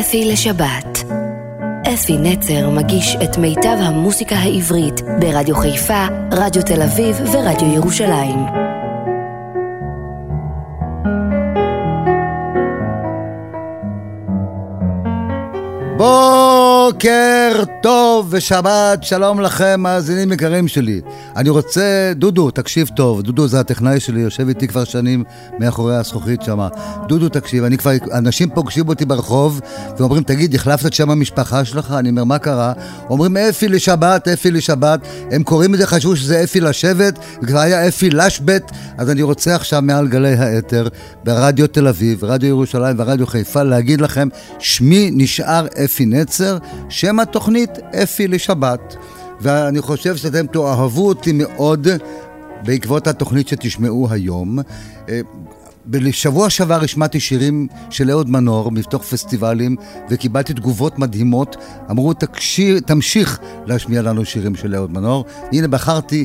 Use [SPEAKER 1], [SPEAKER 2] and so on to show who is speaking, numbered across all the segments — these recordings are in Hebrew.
[SPEAKER 1] אפי לשבת. אפי נצר מגיש את מיטב המוסיקה העברית ברדיו חיפה, רדיו תל אביב ורדיו ירושלים.
[SPEAKER 2] בוקר טוב ושבת, שלום לכם, מאזינים יקרים שלי. אני רוצה, דודו, תקשיב טוב, דודו זה הטכנאי שלי, יושב איתי כבר שנים מאחורי הזכוכית שם. דודו, תקשיב, אני כבר, אנשים פוגשים אותי ברחוב ואומרים, תגיד, החלפת את שם המשפחה שלך? אני אומר, מה קרה? אומרים, אפי לשבת, אפי לשבת. הם קוראים את זה, חשבו שזה אפי לשבת, וכבר היה אפי לשבת, אז אני רוצה עכשיו מעל גלי האתר, ברדיו תל אביב, רדיו ירושלים ורדיו חיפה, להגיד לכם, שמי נשאר אפי נצר, שם התוכנית אפי לשבת. ואני חושב שאתם תאהבו אותי מאוד בעקבות התוכנית שתשמעו היום. אה, בשבוע שעבר השמעתי שירים של אהוד מנור מתוך פסטיבלים וקיבלתי תגובות מדהימות. אמרו, תקשיר, תמשיך להשמיע לנו שירים של אהוד מנור. הנה בחרתי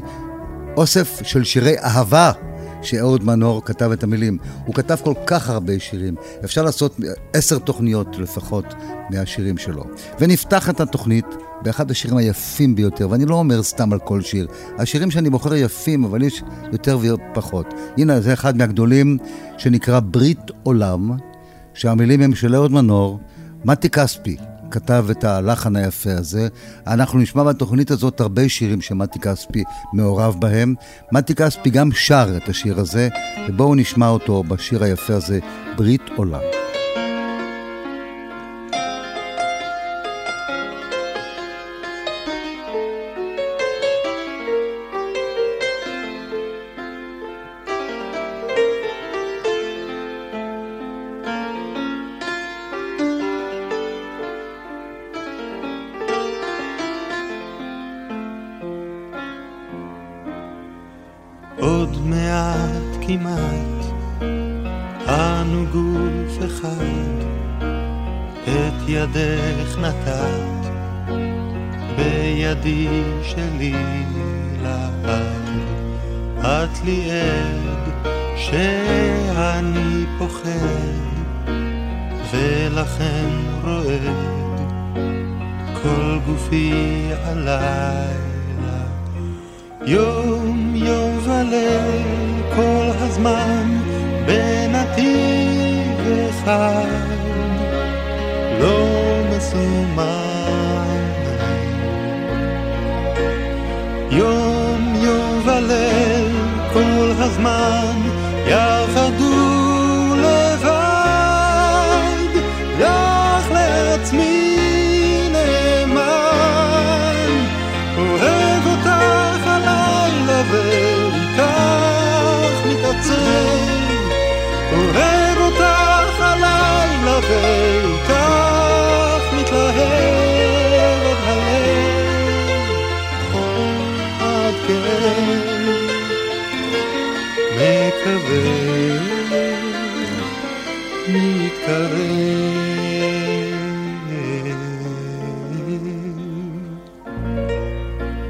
[SPEAKER 2] אוסף של שירי אהבה שאהוד מנור כתב את המילים. הוא כתב כל כך הרבה שירים, אפשר לעשות עשר תוכניות לפחות מהשירים שלו. ונפתח את התוכנית באחד השירים היפים ביותר, ואני לא אומר סתם על כל שיר. השירים שאני בוחר יפים, אבל יש יותר ופחות. הנה, זה אחד מהגדולים שנקרא ברית עולם, שהמילים הם של אהוד מנור, מתי כספי. כתב את הלחן היפה הזה. אנחנו נשמע בתוכנית הזאת הרבה שירים שמתי כספי מעורב בהם. מתי כספי גם שר את השיר הזה, ובואו נשמע אותו בשיר היפה הזה, ברית עולם.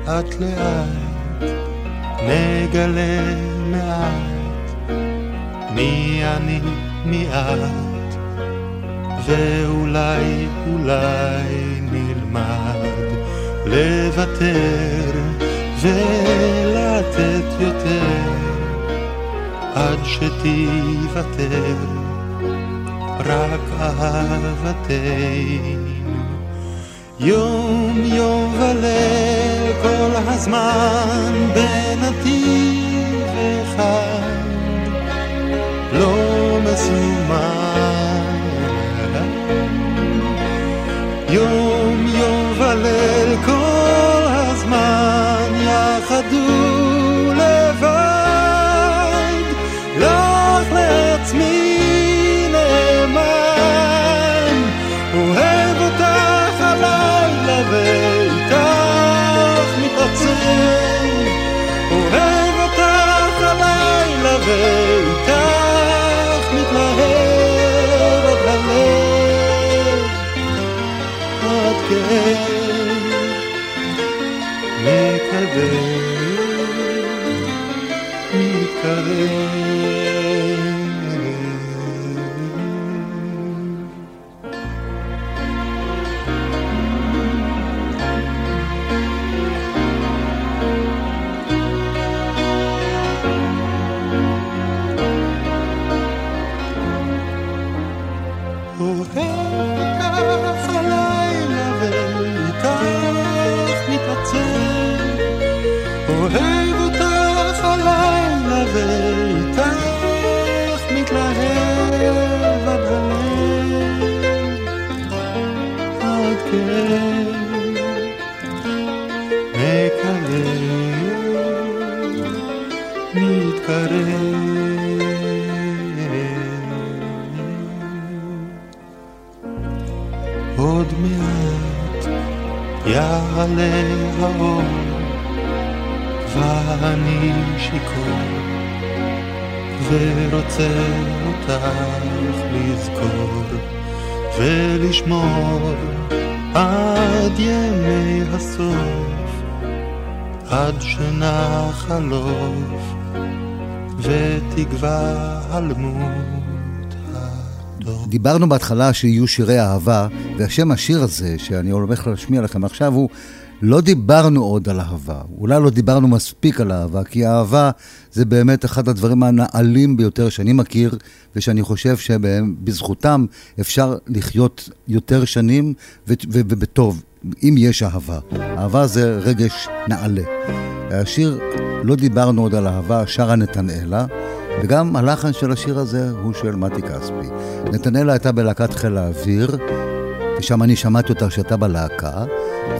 [SPEAKER 3] לאט לאט נגלה מעט. מי אני מי את? ואולי אולי נלמד לוותר ולתת יותר. עד שתיוותר רק אהבתנו. יום יום וליל כל הזמן בנתיב אחד לא מסומן. יום יום וליל
[SPEAKER 2] דיברנו בהתחלה שיהיו שירי אהבה, והשם השיר הזה, שאני הולך להשמיע לכם עכשיו, הוא לא דיברנו עוד על אהבה. אולי לא דיברנו מספיק על אהבה, כי אהבה זה באמת אחד הדברים הנעלים ביותר שאני מכיר, ושאני חושב שבזכותם אפשר לחיות יותר שנים ובטוב, אם יש אהבה. אהבה זה רגש נעלה. השיר, לא דיברנו עוד על אהבה, שרה נתנאלה. וגם הלחן של השיר הזה הוא של מתי כספי. נתנאלה הייתה בלהקת חיל האוויר, ושם אני שמעתי אותה כשהייתה בלהקה,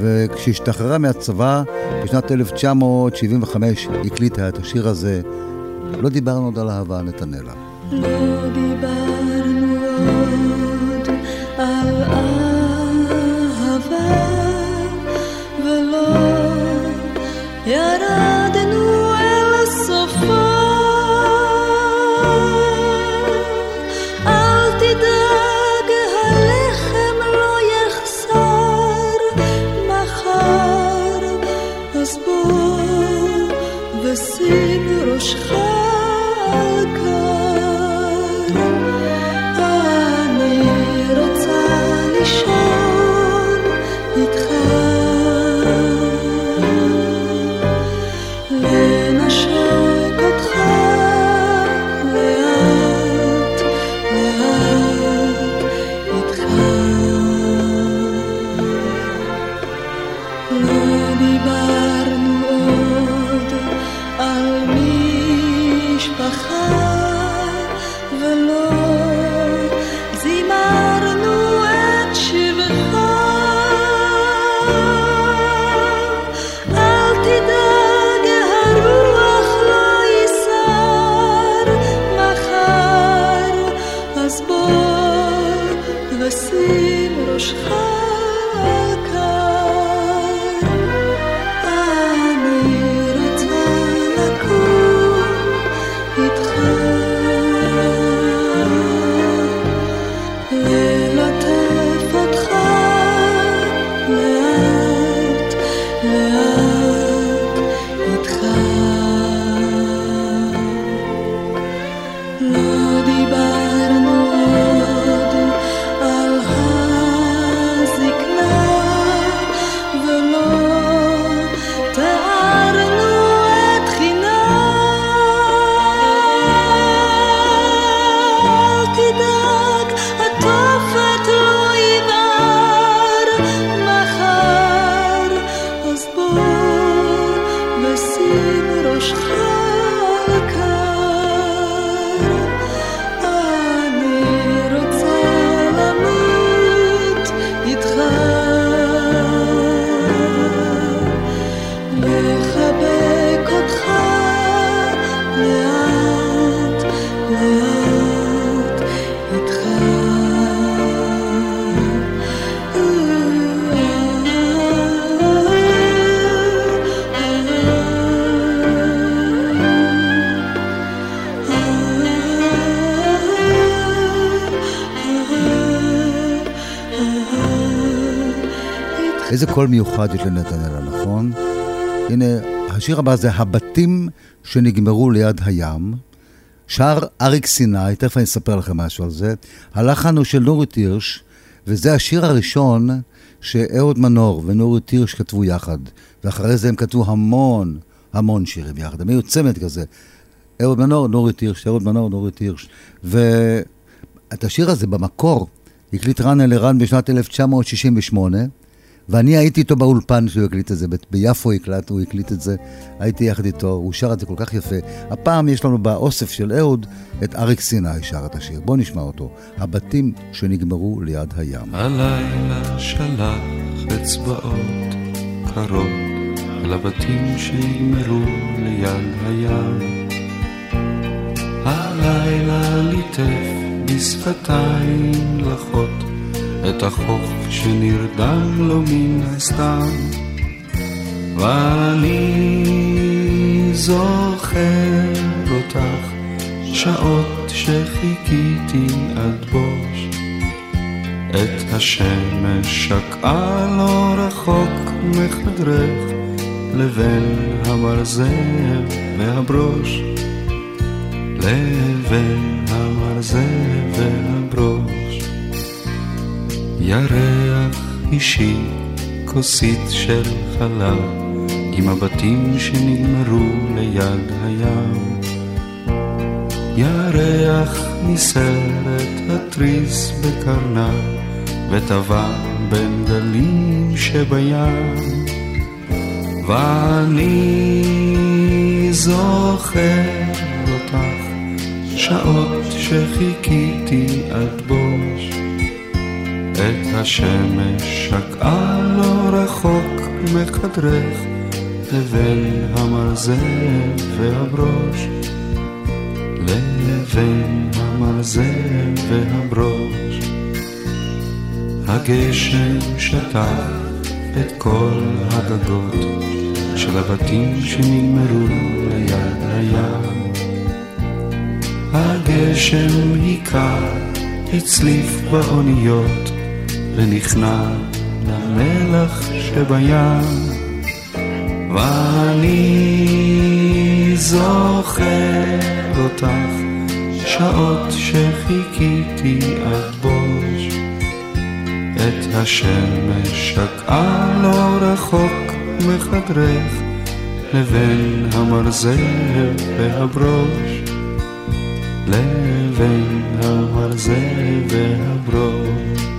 [SPEAKER 2] וכשהשתחררה מהצבא, בשנת 1975 הקליטה את השיר הזה. לא דיברנו עוד על אהבה, נתנאלה.
[SPEAKER 4] לא
[SPEAKER 2] קול מיוחד יש לנתנאלה, נכון? הנה, השיר הבא זה הבתים שנגמרו ליד הים. שר אריק סיני, תכף אני אספר לכם משהו על זה. הלחן הוא של נורית הירש, וזה השיר הראשון שאהוד מנור ונורית הירש כתבו יחד. ואחרי זה הם כתבו המון, המון שירים יחד. הם היו צמד כזה. אהוד מנור, נורית הירש, אהוד מנור, נורית הירש. ואת השיר הזה במקור הקליט רן אלירן בשנת 1968, ואני הייתי איתו באולפן שהוא הקליט את זה, ביפו הקלט, הוא הקליט את זה, הייתי יחד איתו, הוא שר את זה כל כך יפה. הפעם יש לנו באוסף של אהוד את אריק סיני שר את השיר. בואו נשמע אותו. הבתים שנגמרו ליד הים.
[SPEAKER 5] הלילה שלח אצבעות קרות אל הבתים שנגמרו ליד הים. הלילה ליטף בשפתיים לחות את החוף שנרדם לו מן הסתם. ואני זוכר אותך שעות שחיכיתי עד בוש. את השמש שקעה לא רחוק מחדרך לבין המרזב והברוש. לבין המרזב והברוש ירח אישי כוסית של חלב עם הבתים שנגמרו ליד הים. ירח מסרט התריס בקרנה וטבע בין גלים שבים. ואני זוכר אותך שעות שחיכיתי עד בוש את השמש שקעה לא רחוק מחדרך לבין המרזב והברוש. לבין המרזב והברוש. הגשם שטף את כל הגגות של הבתים שנגמרו ליד הים. הגשם היכה, הצליף באוניות ונכנע למלח שבים. ואני זוכר אותך שעות שחיכיתי עד בוש. את השמש שקעה לא רחוק מחדרך לבין המרזב והברוש. לבין המרזב והברוש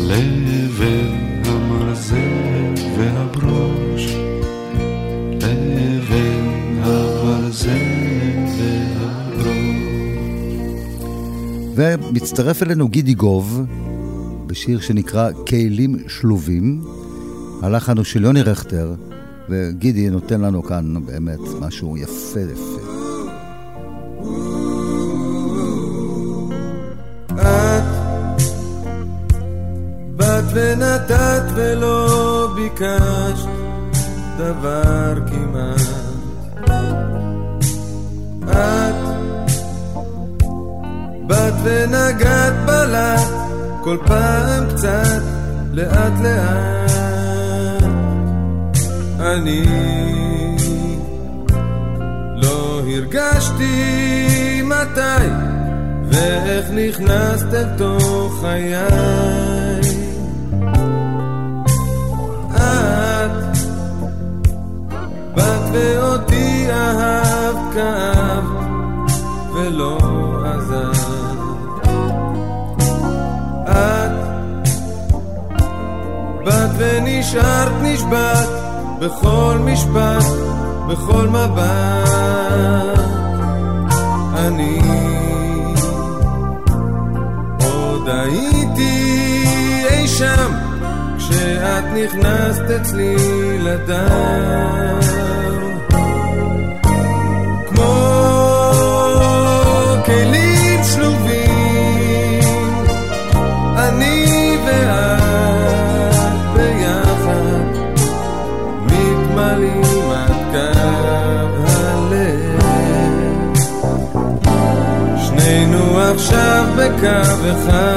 [SPEAKER 5] לבין המרזב והברוש לבין המרזב והברוש
[SPEAKER 2] ומצטרף אלינו גידי גוב בשיר שנקרא כלים שלובים. הלחן הוא של יוני רכטר, וגידי נותן לנו כאן באמת משהו יפה יפה.
[SPEAKER 6] ונתת ולא ביקשת דבר כמעט. את באת ונגעת בלט כל פעם קצת לאט לאט. אני לא הרגשתי מתי ואיך נכנסת אל תוך ואותי אהבת, כאבת ולא עזבת. את באת ונשארת נשבעת בכל משפט, בכל מבט. אני עוד הייתי אי שם כשאת נכנסת אצלי לדם כמו כלים שלובים אני ואת ביחד מתמלאים עד קו הלב. שנינו עכשיו בקו אחד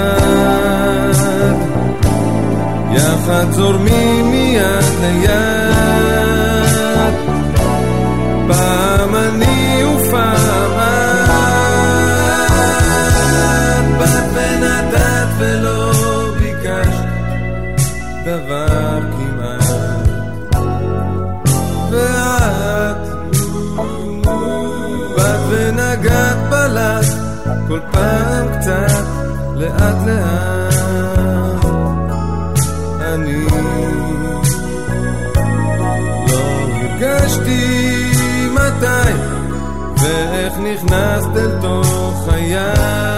[SPEAKER 6] יחד זורמים מיד ליד פעם קצת לאט לאט. אני לא הרגשתי מתי ואיך נכנסת אל תוך חיי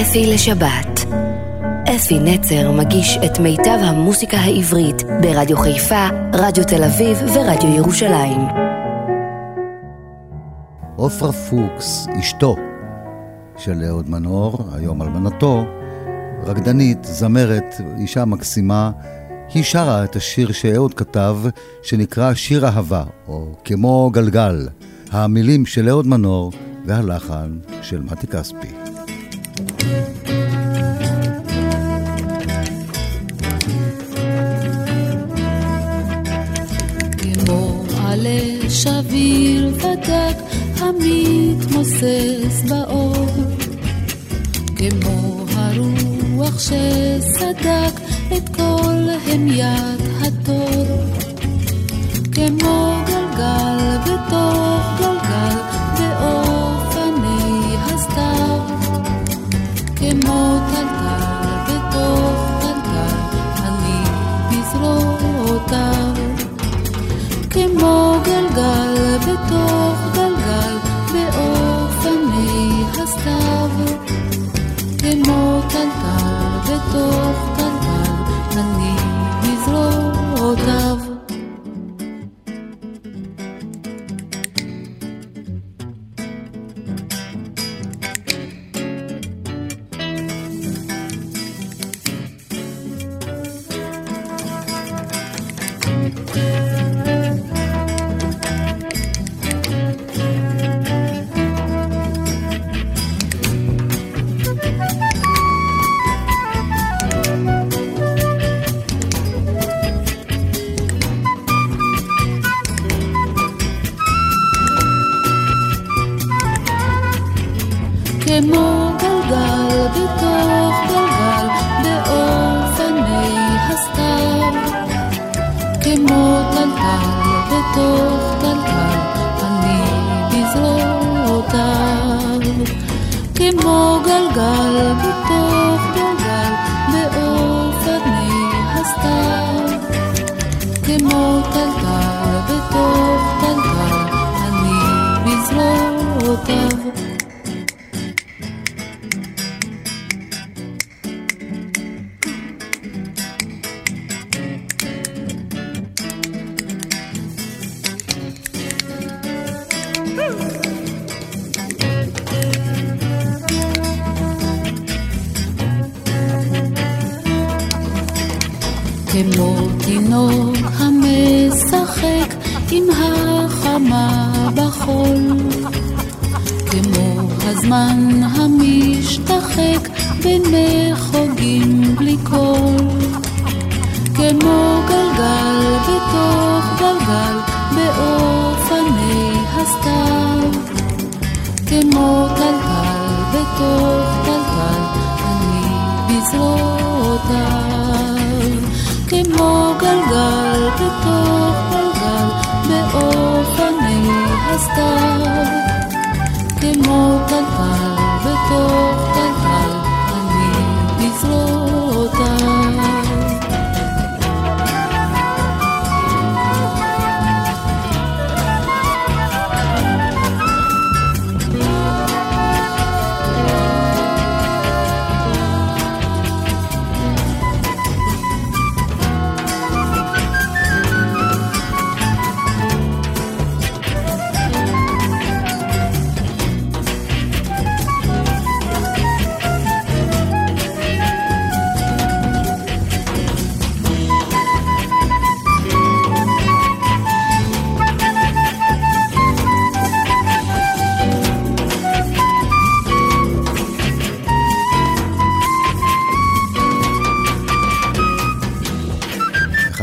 [SPEAKER 1] אפי לשבת. אפי נצר מגיש את מיטב המוסיקה העברית ברדיו חיפה, רדיו תל אביב ורדיו ירושלים.
[SPEAKER 2] עופרה פוקס, אשתו של אהוד מנור, היום אלמנתו, רקדנית, זמרת, אישה מקסימה, היא שרה את השיר שאהוד כתב, שנקרא שיר אהבה, או כמו גלגל, המילים של אהוד מנור והלחן של מתי כספי.
[SPEAKER 7] ודק המתמוסס באור, כמו הרוח שסדק את כל המיית התור, כמו גלגל בתוך גלגל באופני הסתיו, כמו טלטל בתוך טלטל אני בזרועותיו. כמו גלגל טלטל בזרועותיו. כמו גלגל בתוך גלגל באופני הסתיו כמו טלטל בתוך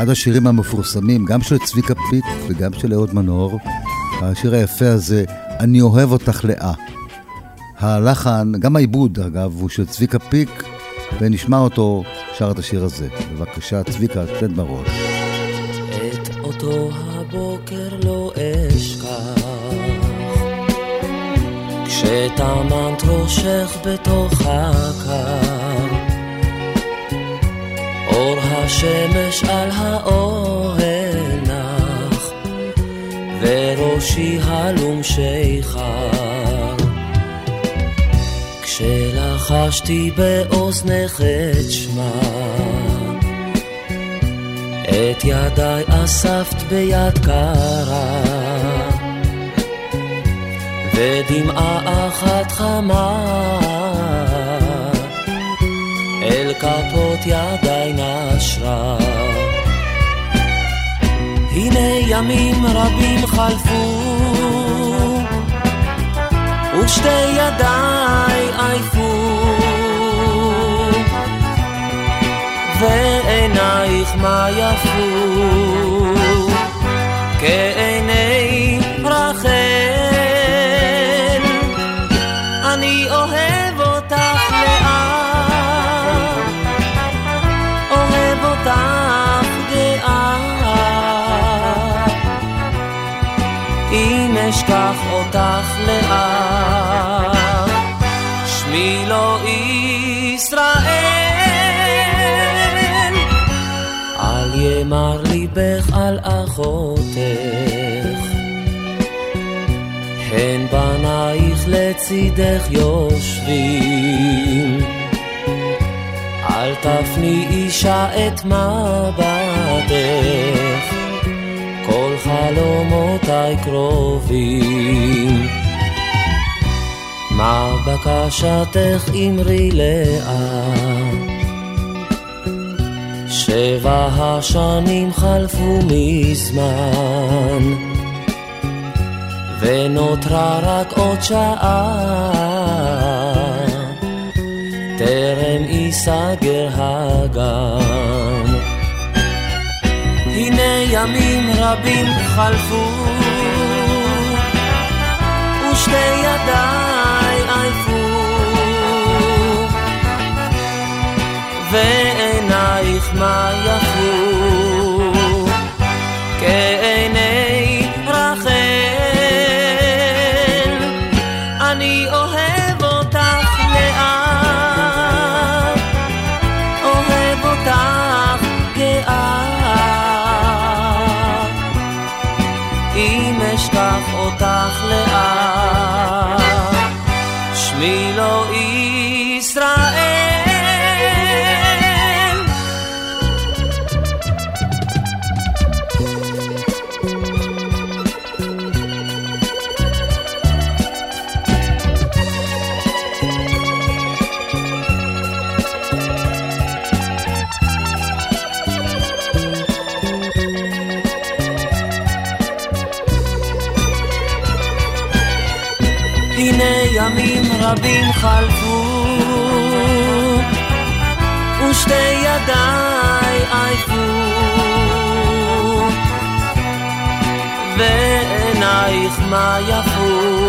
[SPEAKER 2] אחד השירים המפורסמים, גם של צביקה פיק וגם של אהוד מנור, השיר היפה הזה, אני אוהב אותך לאה. הלחן, גם העיבוד אגב, הוא של צביקה פיק, ונשמע אותו שר את השיר הזה. בבקשה, צביקה, תן בראש.
[SPEAKER 8] את אותו הבוקר לא אשכח, כשטמנת ראשך בתוך הקר, אור השמש על האוהל נח, וראשי הלום שיכר. כשלחשתי באוזנך את שמה את ידיי אספת ביד קרה, ודמעה אחת חמה כפות ידיי נשרה. הנה ימים רבים חלפו, ושתי ידיי עייפו. ועינייך מה יפו כעיני לאט שמי לא ישראל אל ימר ליבך על אחותך, הן בנייך לצידך יושבים. אל תפני אישה את מבטך, כל חלומותיי קרובים. מה בקשתך אמרי לאט? שבע השנים חלפו מזמן, ונותרה רק עוד שעה, טרם ייסגר הגן. הנה ימים רבים חלפו, ושתי ידיי עייפו. ועינייך מה יפו כעיני חלפו ושתי ידיי עייפו ועינייך מה יפו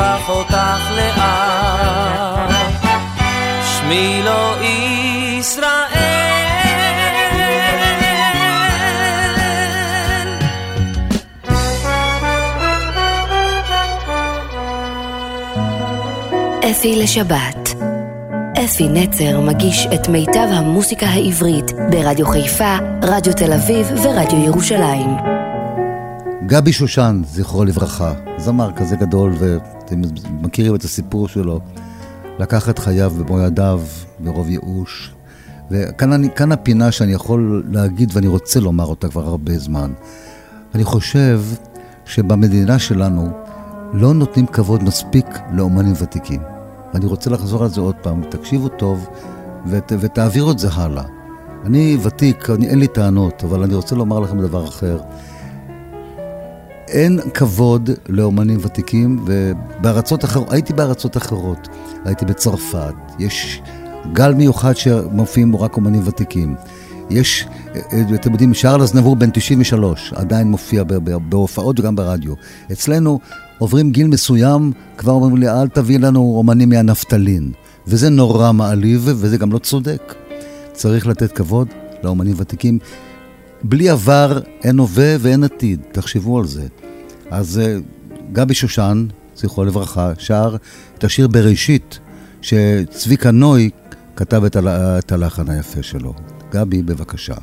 [SPEAKER 8] אשכח אותך לאט שמי לא ישראל
[SPEAKER 1] אפי לשבת. אפי נצר מגיש את מיטב המוסיקה העברית ברדיו חיפה, רדיו תל אביב ורדיו ירושלים.
[SPEAKER 2] גבי שושן, זכרו לברכה, זמר כזה גדול, ואתם מכירים את הסיפור שלו. לקח את חייו במו ידיו, ברוב ייאוש. וכאן אני, כאן הפינה שאני יכול להגיד, ואני רוצה לומר אותה כבר הרבה זמן. אני חושב שבמדינה שלנו לא נותנים כבוד מספיק לאומנים ותיקים. ואני רוצה לחזור על זה עוד פעם, תקשיבו טוב, ות, ותעבירו את זה הלאה. אני ותיק, אני, אין לי טענות, אבל אני רוצה לומר לכם דבר אחר. אין כבוד לאומנים ותיקים, ובארצות אחרות, הייתי בארצות אחרות, הייתי בצרפת, יש גל מיוחד שמופיעים בו רק אומנים ותיקים. יש, אתם יודעים, שרלס נבור בן 93, עדיין מופיע בהופעות וגם ברדיו. אצלנו עוברים גיל מסוים, כבר אומרים לי, אל תביא לנו אומנים מהנפטלין. וזה נורא מעליב, וזה גם לא צודק. צריך לתת כבוד לאומנים ותיקים. בלי עבר אין הווה ואין עתיד, תחשבו על זה. אז אה, גבי שושן, זכרו לברכה, שר את השיר בראשית, שצביקה נוי כתב את, הלחן היפה שלו. גבי, בבקשה.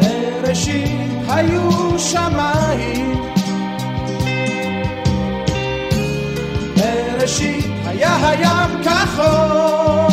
[SPEAKER 9] בראשית היו שמיים בראשית היה הים כחול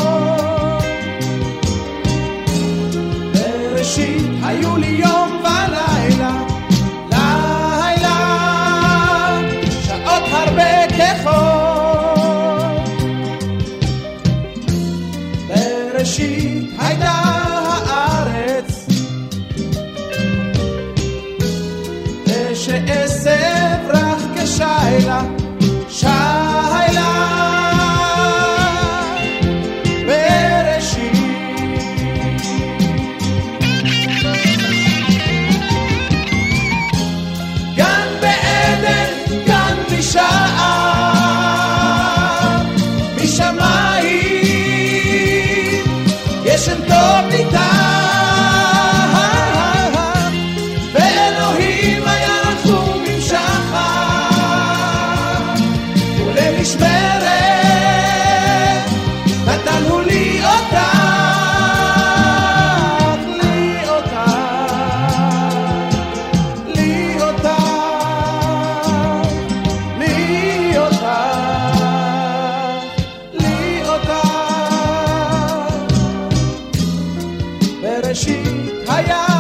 [SPEAKER 9] בראשית היה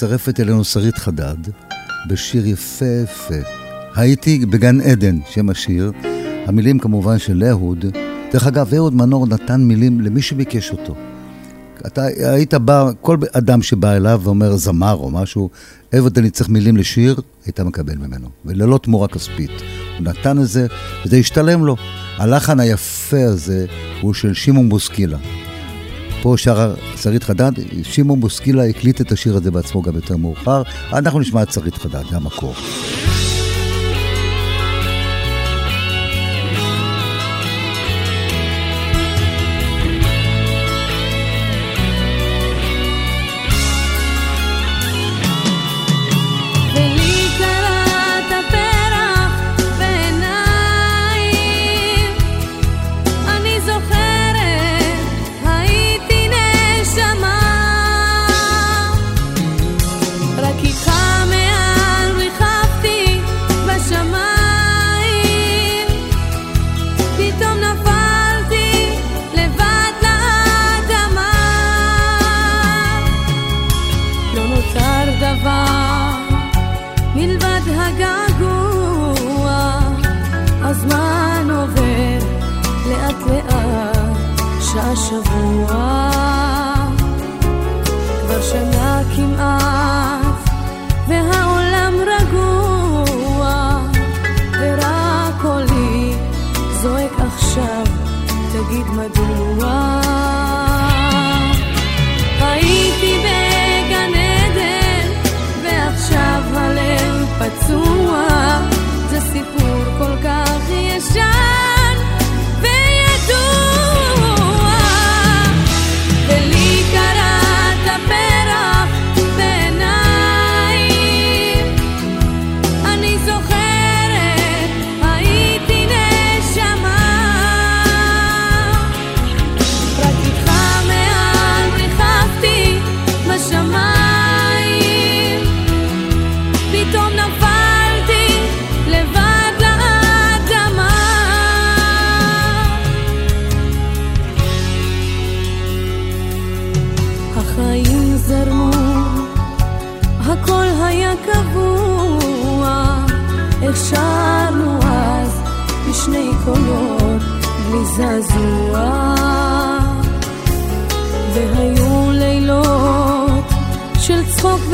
[SPEAKER 2] מצטרפת אלינו שרית חדד בשיר יפהפה. הייתי בגן עדן, שם השיר. המילים כמובן של אהוד. דרך אגב, אהוד מנור נתן מילים למי שביקש אותו. אתה היית בא, כל אדם שבא אליו ואומר זמר או משהו, אהוד אני צריך מילים לשיר, היית מקבל ממנו. וללא תמורה כספית. הוא נתן את זה, וזה השתלם לו. הלחן היפה הזה הוא של שמעון בוסקילה. פה שרה שרית חדד, שמעון בוסקילה הקליט את השיר הזה בעצמו גם יותר מאוחר. אנחנו נשמע את שרית חדד, זה המקור.
[SPEAKER 4] שבוע, כבר שנה כמעט, והעולם רגוע, ורק קולי זועק עכשיו, תגיד מדוע. הייתי בגן עדן, ועכשיו הלב פצוע,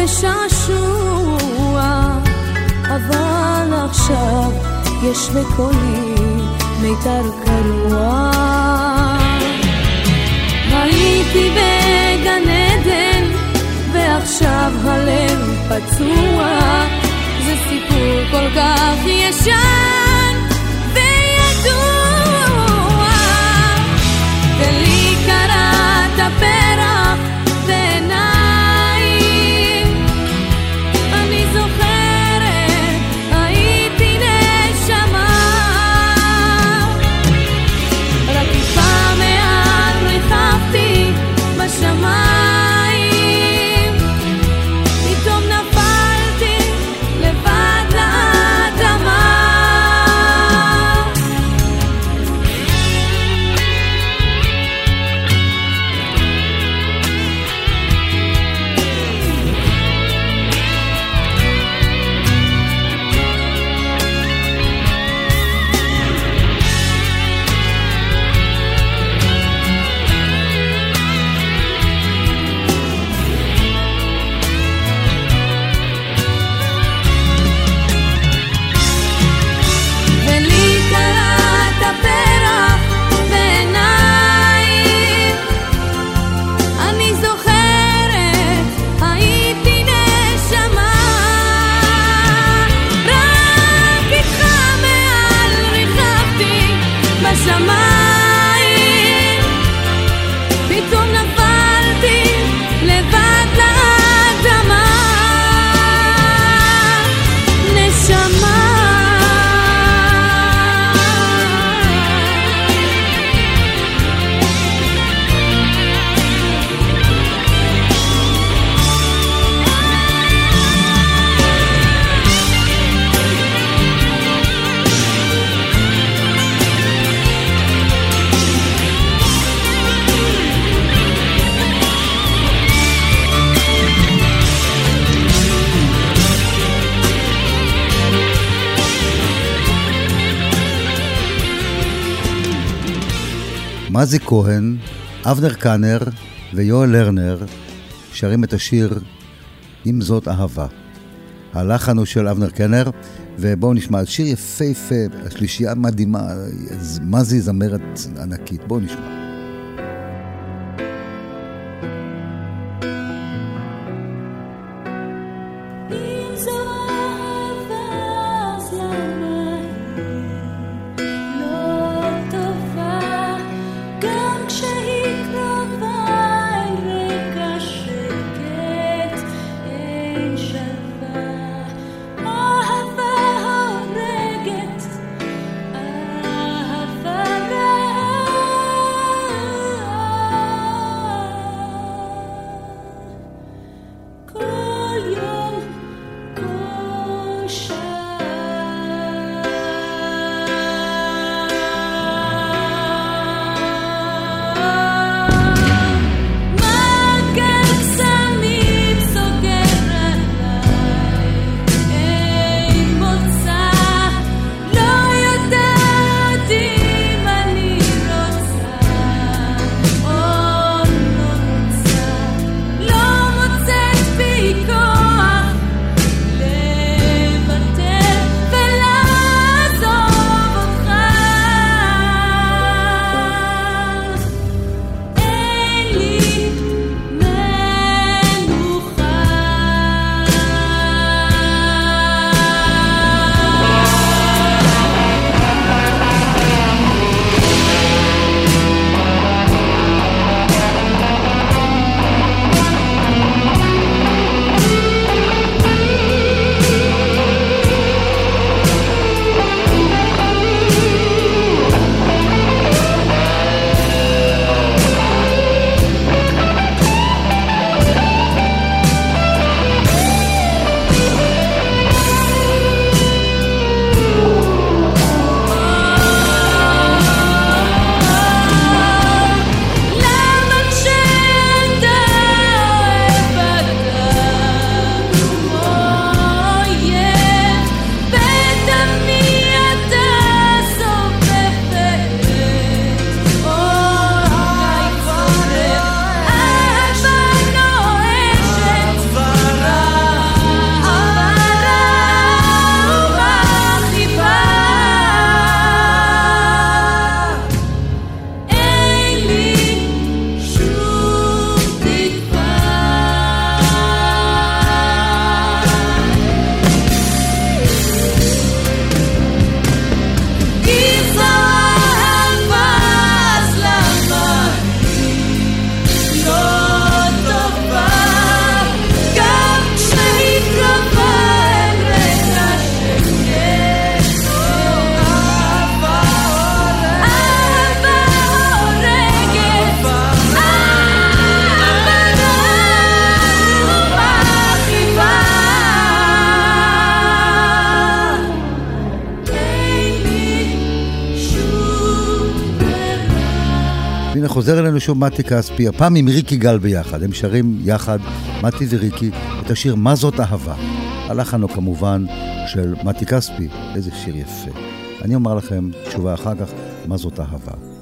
[SPEAKER 4] ושעשוע, אבל עכשיו יש בקולי מיתר קרוע. הייתי בגן עדן, ועכשיו הלב פצוע. זה סיפור כל כך ישן
[SPEAKER 2] מזי כהן, אבנר קאנר ויואל לרנר שרים את השיר "אם זאת אהבה". הלחן הוא של אבנר קאנר, ובואו נשמע, שיר יפהפה, השלישייה מדהימה, מזי זמרת ענקית, בואו נשמע.
[SPEAKER 4] חוזר אלינו שוב מתי כספי, הפעם עם ריקי גל ביחד. הם שרים יחד, מתי וריקי, את השיר "מה זאת אהבה". הלחן כמובן של מתי כספי, איזה שיר יפה. אני אומר לכם תשובה אחר כך, מה זאת אהבה.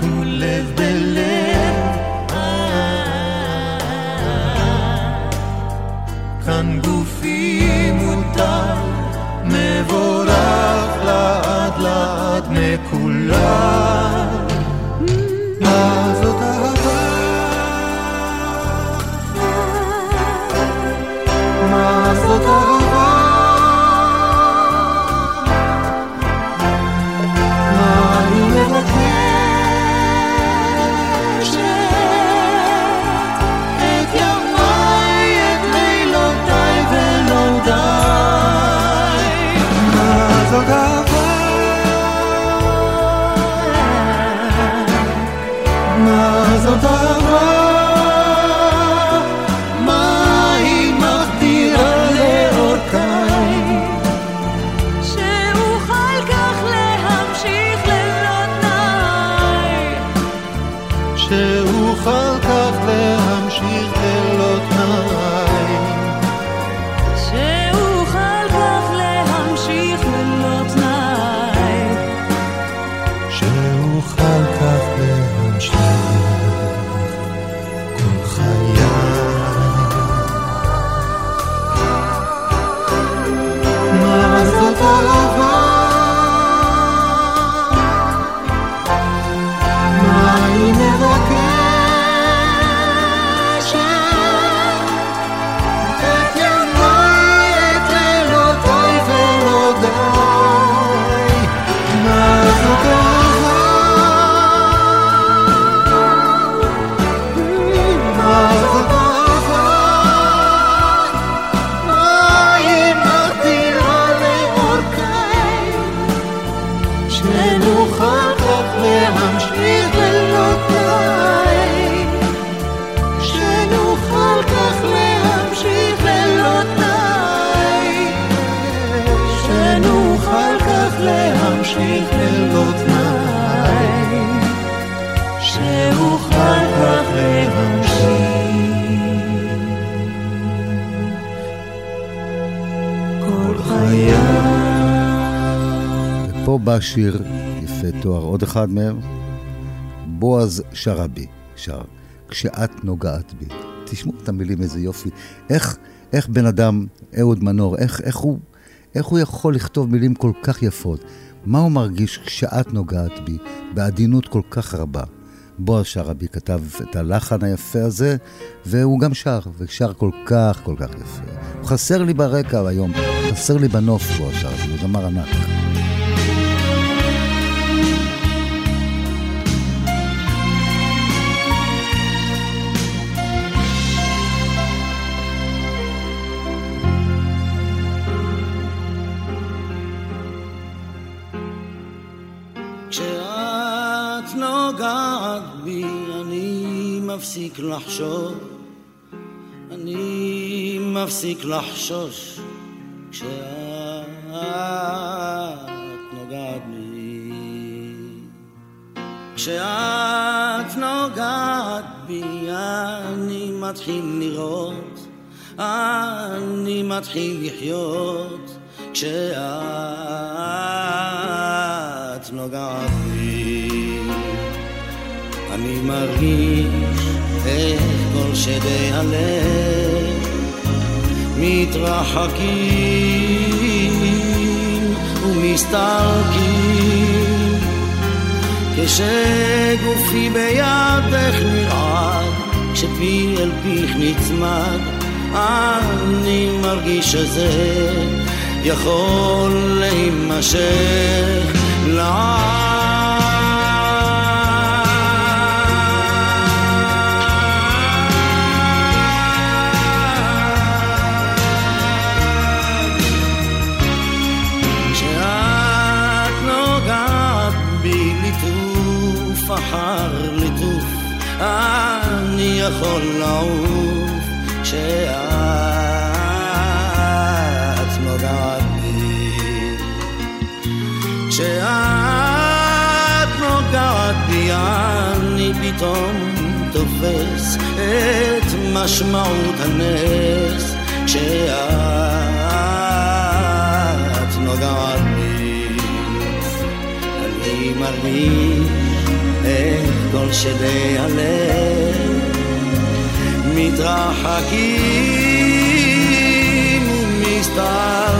[SPEAKER 5] Who
[SPEAKER 2] live בא שיר יפה תואר, עוד אחד מהם, בועז שרעבי שר, כשאת נוגעת בי. תשמעו את המילים, איזה יופי. איך, איך בן אדם, אהוד מנור, איך, איך, הוא, איך הוא יכול לכתוב מילים כל כך יפות? מה הוא מרגיש כשאת נוגעת בי, בעדינות כל כך רבה? בועז שרעבי כתב את הלחן היפה הזה, והוא גם שר, ושר כל כך כל כך יפה. הוא חסר לי ברקע היום, חסר לי בנוף בועז שרעבי, הוא זמר ענק.
[SPEAKER 10] מפסיק לחשוב אני מפסיק לחשוש כשאת נוגעת בי. כשאת נוגעת בי אני מתחיל לראות אני מתחיל לחיות כשאת נוגעת בי. אני מרגיש איך כל שדי הלב מתרחקים ומסתלקים. כשגופי בידך נרעד כשפי אל פיך נצמד אני מרגיש שזה יכול להימשך. לעד אני יכול לעוף כשאת נוגעת בי. כשאת נוגעת בי אני פתאום תופס את משמעות הנס. כשאת נוגעת בי אני מרגיש איך כל שדי הלב מתרחקים ומסתלקים.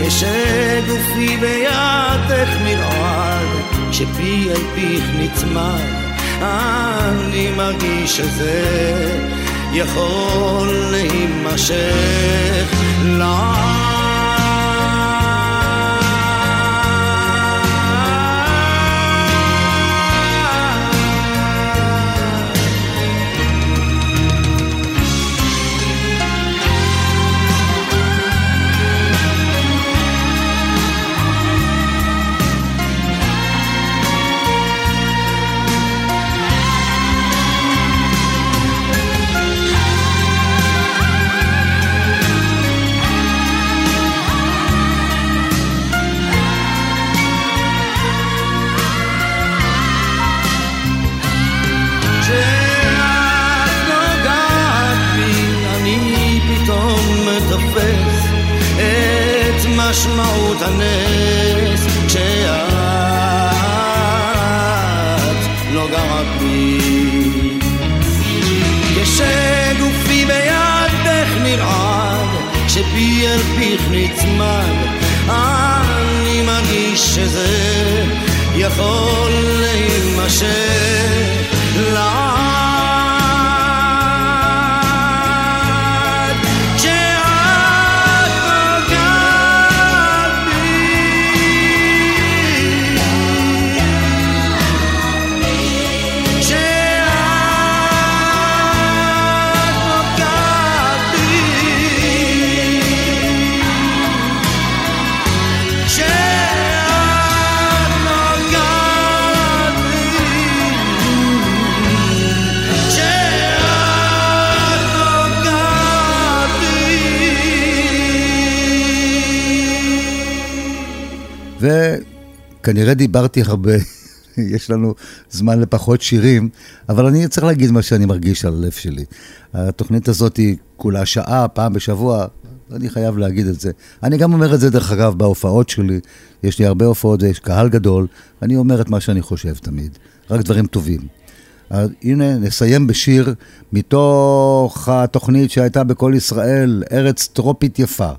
[SPEAKER 10] כשגופי בידך נרעד כשפי אל פיך נצמד אני מרגיש שזה יכול להימשך. לעד משמעות הנס כשאת נוגעת בי. כשגופי בידך נרעד כשפי אל פיך נצמד אני מרגיש שזה יכול להימשך
[SPEAKER 2] וכנראה דיברתי הרבה, יש לנו זמן לפחות שירים, אבל אני צריך להגיד מה שאני מרגיש על הלב שלי. התוכנית הזאת היא כולה שעה, פעם בשבוע, אני חייב להגיד את זה. אני גם אומר את זה, דרך אגב, בהופעות שלי. יש לי הרבה הופעות ויש קהל גדול, אני אומר את מה שאני חושב תמיד. רק דברים טובים. אז הנה, נסיים בשיר מתוך התוכנית שהייתה בכל ישראל, ארץ טרופית יפה.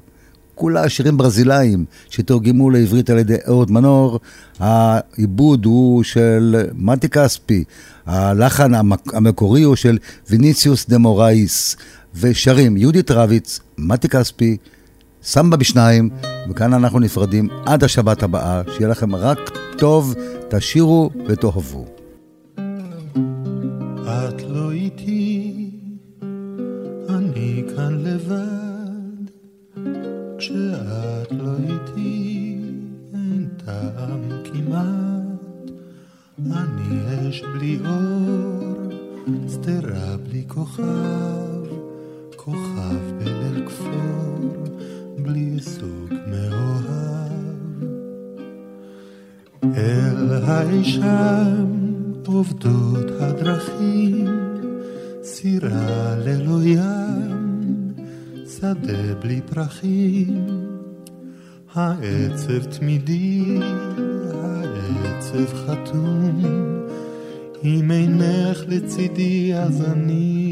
[SPEAKER 2] כולה שירים ברזילאיים שתורגמו לעברית על ידי אהוד מנור. העיבוד הוא של מתי כספי, הלחן המק- המקורי הוא של ויניציוס דה מורייס, ושרים יהודית רביץ, מתי כספי, סמבה בשניים, וכאן אנחנו נפרדים עד השבת הבאה, שיהיה לכם רק טוב, תשירו ותאהבו.
[SPEAKER 3] את לא איתי, אני כאן לבד. כשאת לא איתי, אין טעם כמעט. אני אש בלי אור, שדרה בלי כוכב, כוכב בליל כפור, בלי סוג מאוהב. אל האישם עובדות הדרכים, סירה ללא ים, שדה בלי פרחים. העצב תמידי, העצב חתום,
[SPEAKER 4] אם אינך לצידי אז אני